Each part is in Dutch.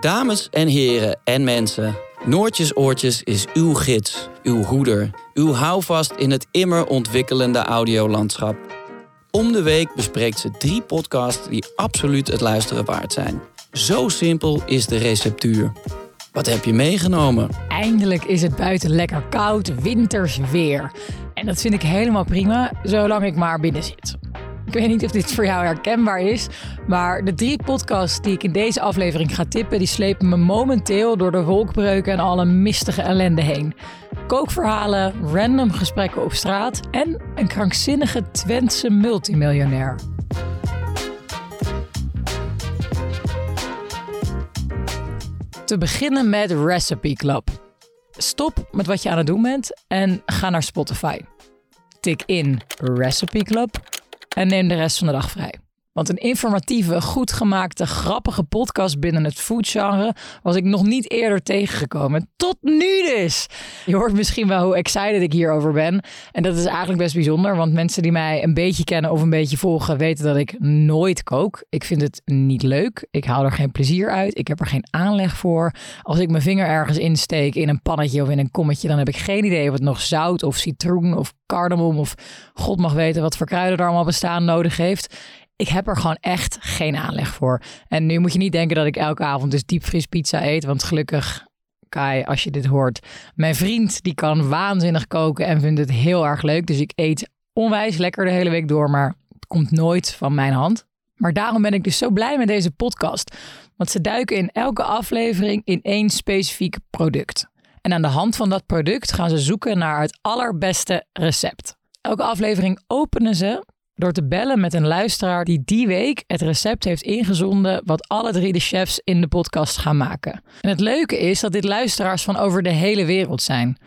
Dames en heren en mensen, Noortjes Oortjes is uw gids, uw hoeder, uw houvast in het immer ontwikkelende audiolandschap. Om de week bespreekt ze drie podcasts die absoluut het luisteren waard zijn. Zo simpel is de receptuur. Wat heb je meegenomen? Eindelijk is het buiten lekker koud, winters weer. En dat vind ik helemaal prima, zolang ik maar binnen zit. Ik weet niet of dit voor jou herkenbaar is, maar de drie podcasts die ik in deze aflevering ga tippen, die slepen me momenteel door de wolkbreuken en alle mistige ellende heen. Kookverhalen, random gesprekken op straat en een krankzinnige Twentse multimiljonair. Te beginnen met Recipe Club. Stop met wat je aan het doen bent en ga naar Spotify. Tik in Recipe Club en neem de rest van de dag vrij. Want een informatieve, goed gemaakte, grappige podcast binnen het foodgenre was ik nog niet eerder tegengekomen. Tot nu dus! Je hoort misschien wel hoe excited ik hierover ben. En dat is eigenlijk best bijzonder, want mensen die mij een beetje kennen of een beetje volgen weten dat ik nooit kook. Ik vind het niet leuk. Ik haal er geen plezier uit. Ik heb er geen aanleg voor. Als ik mijn vinger ergens insteek in een pannetje of in een kommetje, dan heb ik geen idee of het nog zout of citroen of cardamom of god mag weten wat voor kruiden er allemaal bestaan nodig heeft ik heb er gewoon echt geen aanleg voor. En nu moet je niet denken dat ik elke avond dus diepvriespizza eet. Want gelukkig, Kai, als je dit hoort, mijn vriend die kan waanzinnig koken en vindt het heel erg leuk. Dus ik eet onwijs lekker de hele week door, maar het komt nooit van mijn hand. Maar daarom ben ik dus zo blij met deze podcast. Want ze duiken in elke aflevering in één specifiek product. En aan de hand van dat product gaan ze zoeken naar het allerbeste recept. Elke aflevering openen ze door te bellen met een luisteraar die die week het recept heeft ingezonden wat alle drie de chefs in de podcast gaan maken. En het leuke is dat dit luisteraars van over de hele wereld zijn.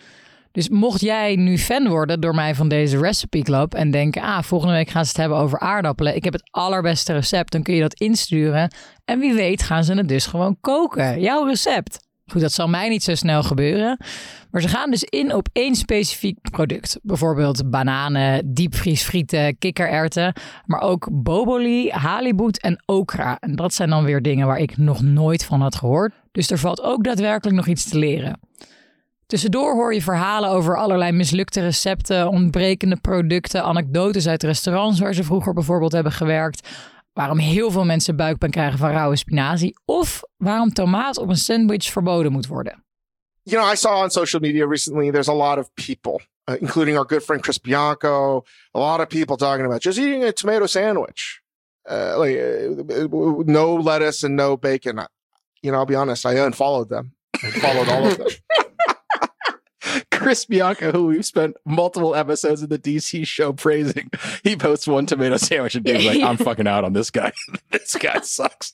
Dus mocht jij nu fan worden door mij van deze Recipe Club en denken, ah, volgende week gaan ze het hebben over aardappelen. Ik heb het allerbeste recept, dan kun je dat insturen. En wie weet gaan ze het dus gewoon koken. Jouw recept. Goed, dat zal mij niet zo snel gebeuren. Maar ze gaan dus in op één specifiek product. Bijvoorbeeld bananen, diepvriesfrieten, kikkererwten. Maar ook boboli, haliboet en okra. En dat zijn dan weer dingen waar ik nog nooit van had gehoord. Dus er valt ook daadwerkelijk nog iets te leren. Tussendoor hoor je verhalen over allerlei mislukte recepten, ontbrekende producten, anekdotes uit restaurants waar ze vroeger bijvoorbeeld hebben gewerkt waarom heel veel mensen buikpijn krijgen van rauwe spinazie of waarom tomaat op een sandwich verboden moet worden. You know, I saw on social media recently there's a lot of people, uh, including our good friend Chris Bianco, a lot of people talking about just eating a tomato sandwich. Uh, like uh, no lettuce and no bacon. You know, I'll be honest, I unfollowed them. I followed all of them. Chris Bianca, who we've spent multiple episodes of the DC show praising, he posts one tomato sandwich and dude's like, I'm fucking out on this guy. this guy sucks.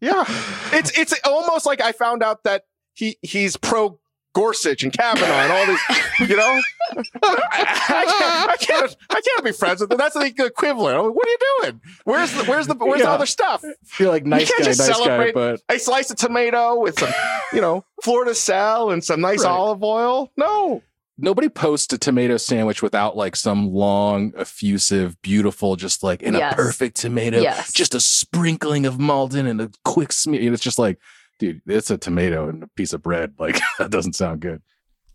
yeah. It's it's almost like I found out that he he's pro Gorsuch and Kavanaugh and all these, you know, I, can't, I can't, I can't be friends with them. That's the equivalent. What are you doing? Where's the, where's the, where's yeah. the other stuff? Feel like nice guy, nice guy, but a slice of tomato with some, you know, Florida Sal and some nice right. olive oil. No, nobody posts a tomato sandwich without like some long, effusive, beautiful, just like in yes. a perfect tomato, yes. just a sprinkling of Malden and a quick smear. It's just like dude, it's a tomato and a piece of bread. Like, that doesn't sound good.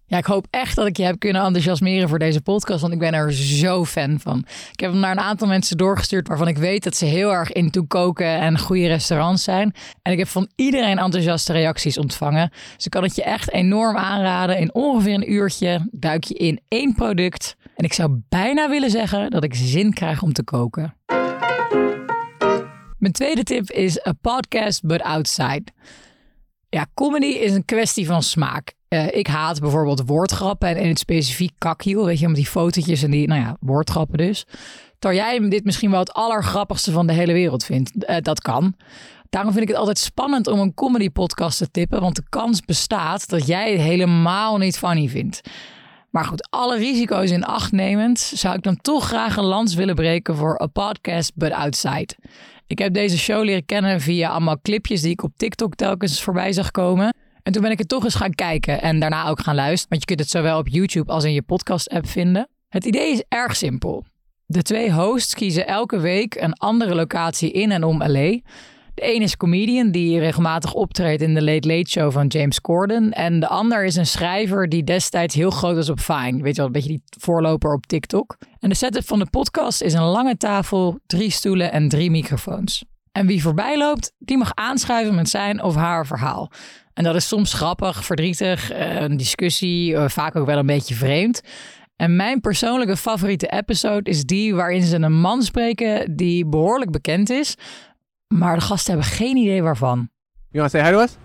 Ja, ik hoop echt dat ik je heb kunnen enthousiasmeren voor deze podcast, want ik ben er zo fan van. Ik heb hem naar een aantal mensen doorgestuurd waarvan ik weet dat ze heel erg into koken en goede restaurants zijn. En ik heb van iedereen enthousiaste reacties ontvangen. Dus ik kan het je echt enorm aanraden. In ongeveer een uurtje duik je in één product. En ik zou bijna willen zeggen dat ik zin krijg om te koken. Mijn tweede tip is A Podcast But Outside. Ja, comedy is een kwestie van smaak. Uh, ik haat bijvoorbeeld woordgrappen en in het specifiek kakhiel. Weet je, met die fotootjes en die, nou ja, woordgrappen dus. Terwijl jij dit misschien wel het allergrappigste van de hele wereld vindt. Uh, dat kan. Daarom vind ik het altijd spannend om een comedy podcast te tippen. Want de kans bestaat dat jij het helemaal niet funny vindt. Maar goed, alle risico's in acht nemend zou ik dan toch graag een lans willen breken voor A Podcast But Outside. Ik heb deze show leren kennen via allemaal clipjes die ik op TikTok telkens voorbij zag komen. En toen ben ik het toch eens gaan kijken en daarna ook gaan luisteren. Want je kunt het zowel op YouTube als in je podcast-app vinden. Het idee is erg simpel. De twee hosts kiezen elke week een andere locatie in en om LA. De een is comedian die regelmatig optreedt in de Late Late Show van James Corden. En de ander is een schrijver die destijds heel groot was op Vine. Weet je wel, een beetje die voorloper op TikTok. En de setup van de podcast is een lange tafel, drie stoelen en drie microfoons. En wie voorbij loopt, die mag aanschuiven met zijn of haar verhaal. En dat is soms grappig, verdrietig, eh, een discussie, eh, vaak ook wel een beetje vreemd. En mijn persoonlijke favoriete episode is die waarin ze een man spreken die behoorlijk bekend is, maar de gasten hebben geen idee waarvan. You want to say hi to us?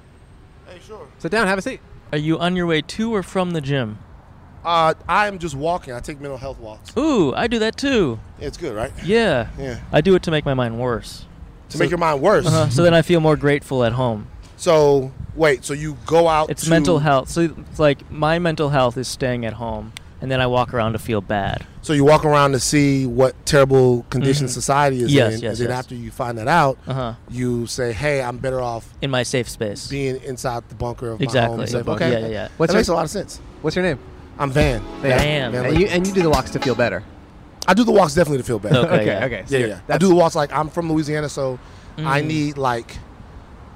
Hey, sure. Sit down, have a seat. Are you on your way to or from the gym? Uh, I'm just walking. I take mental health walks. Ooh, I do that too. It's good, right? Yeah. Yeah. I do it to make my mind worse. To so, make your mind worse. Uh-huh, so then I feel more grateful at home. So wait, so you go out? It's to... mental health. So it's like my mental health is staying at home, and then I walk around to feel bad. So you walk around to see what terrible condition mm-hmm. society is yes, in, yes, and then yes. after you find that out, uh-huh. you say, "Hey, I'm better off in my safe space, being inside the bunker of exactly. my home." Okay, yeah, yeah, yeah. What's that your, makes a lot of sense. What's your name? I'm Van. Van. Van. And, you, and you do the walks to feel better. I do the walks definitely to feel better. Okay, okay. yeah. okay. So yeah, yeah. I do the walks like I'm from Louisiana, so Mm. I need like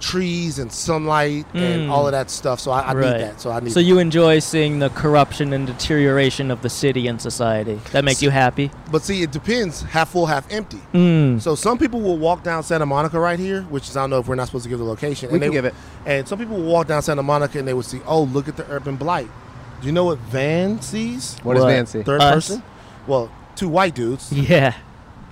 trees and sunlight Mm. and all of that stuff. So I, I Right. need that. So I need. So you enjoy seeing the corruption and deterioration of the city and society. That makes you happy. But see, it depends. Half full, half empty. Mm. So some people will walk down Santa Monica right here, which is I don't know if we're not supposed to give the location. We and can they, give it. And some people will walk down Santa Monica and they would see, oh, look at the urban blight. Do you know what Van sees? What does Van see? Third Us? person. Well, two white dudes. Yeah.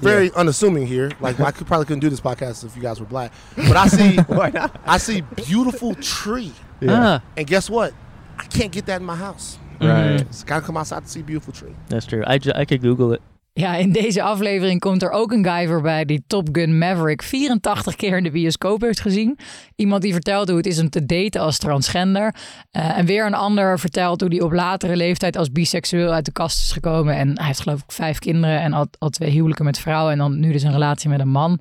Very unassuming here. Like I could probably couldn't do this podcast if you guys were black. But I see, Why not? I see beautiful tree, Ah, and guess what? I can't get that in my house. Right. It's gotta come outside to see beautiful tree. that's true. I, ju- I could Google it. Ja, in deze aflevering komt er ook een guy voorbij die Top Gun Maverick 84 keer in de bioscoop heeft gezien. Iemand die vertelt hoe het is om te daten als transgender. Eh, en weer een ander vertelt hoe hij op latere leeftijd als biseksueel uit de kast is gekomen. En hij heeft geloof ik vijf kinderen en al, al twee huwelijken met vrouwen. En dan nu dus een relatie met een man.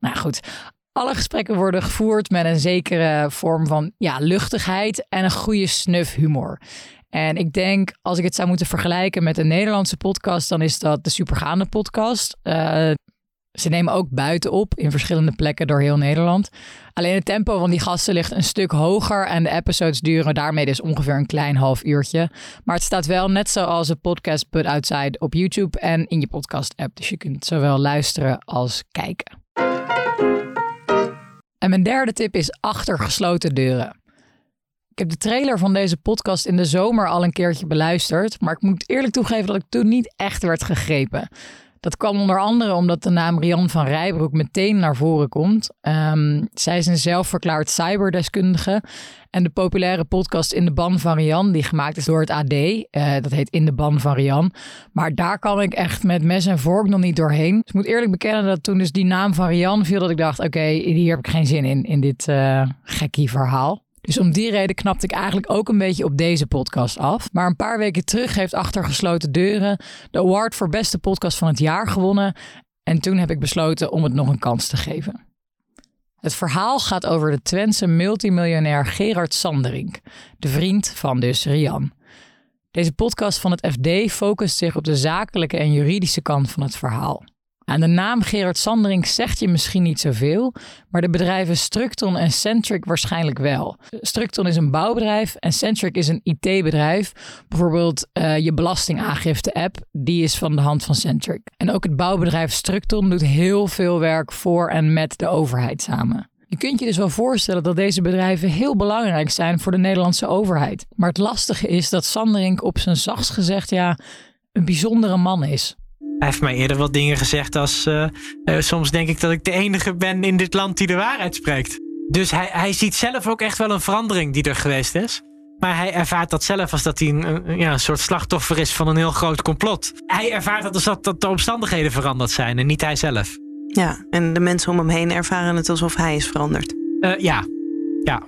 Nou goed, alle gesprekken worden gevoerd met een zekere vorm van ja, luchtigheid en een goede snuf humor. En ik denk, als ik het zou moeten vergelijken met een Nederlandse podcast, dan is dat de Supergaande podcast. Eh, ze nemen ook buiten op in verschillende plekken door heel Nederland. Alleen het tempo van die gasten ligt een stuk hoger en de episodes duren daarmee dus ongeveer een klein half uurtje. Maar het staat wel net zoals een podcast Put Outside op YouTube en in je podcast app. Dus je kunt zowel luisteren als kijken. En mijn derde tip is achter gesloten deuren. Ik heb de trailer van deze podcast in de zomer al een keertje beluisterd, maar ik moet eerlijk toegeven dat ik toen niet echt werd gegrepen. Dat kwam onder andere omdat de naam Rian van Rijbroek meteen naar voren komt. Ehm, zij is een zelfverklaard cyberdeskundige. En de populaire podcast In de Ban van Rian, die gemaakt is door het AD, eh, dat heet In de Ban van Rian. Maar daar kan ik echt met mes en vork nog niet doorheen. Dus ik moet eerlijk bekennen dat toen dus die naam van Rian viel, dat ik dacht, oké, hier heb ik geen zin in, in dit eh gekkie verhaal. Dus om die reden knapte ik eigenlijk ook een beetje op deze podcast af. Maar een paar weken terug heeft Achter Gesloten Deuren de award voor beste podcast van het jaar gewonnen. En toen heb ik besloten om het nog een kans te geven. Het verhaal gaat over de Twentse multimiljonair Gerard Sanderink, de vriend van dus Rian. Deze podcast van het FD focust zich op de zakelijke en juridische kant van het verhaal. Aan de naam Gerard Sanderink zegt je misschien niet zoveel, maar de bedrijven Structon en Centric waarschijnlijk wel. Structon is een bouwbedrijf en Centric is een IT-bedrijf. Bijvoorbeeld uh, je belastingaangifte-app, die is van de hand van Centric. En ook het bouwbedrijf Structon doet heel veel werk voor en met de overheid samen. Je kunt je dus wel voorstellen dat deze bedrijven heel belangrijk zijn voor de Nederlandse overheid. Maar het lastige is dat Sanderink op zijn zachtst gezegd ja, een bijzondere man is. Hij heeft mij eerder wat dingen gezegd als... Uh, uh, soms denk ik dat ik de enige ben in dit land die de waarheid spreekt. Dus hij, hij ziet zelf ook echt wel een verandering die er geweest is. Maar hij ervaart dat zelf als dat hij een, een, ja, een soort slachtoffer is van een heel groot complot. Hij ervaart dat als dat, dat de omstandigheden veranderd zijn en niet hij zelf. Ja, en de mensen om hem heen ervaren het alsof hij is veranderd. Uh, ja, ja.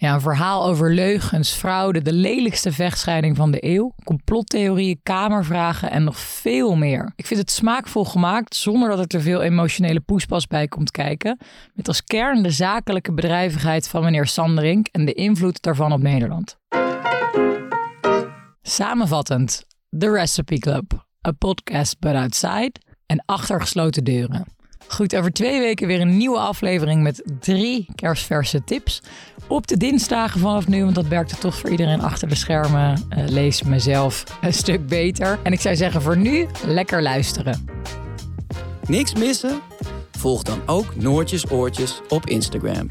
Ja, een verhaal over leugens, fraude, de lelijkste vechtscheiding van de eeuw, complottheorieën, kamervragen en nog veel meer. Ik vind het smaakvol gemaakt zonder dat er te veel emotionele poespas bij komt kijken. Met als kern de zakelijke bedrijvigheid van meneer Sanderink en de invloed daarvan op Nederland. Samenvattend, The Recipe Club, a podcast but outside en achter gesloten deuren. Goed, over twee weken weer een nieuwe aflevering met drie kerstverse tips. Op de dinsdagen vanaf nu, want dat werkte toch voor iedereen achter de schermen. Uh, lees mezelf een stuk beter. En ik zou zeggen voor nu, lekker luisteren. Niks missen? Volg dan ook Noortjes Oortjes op Instagram.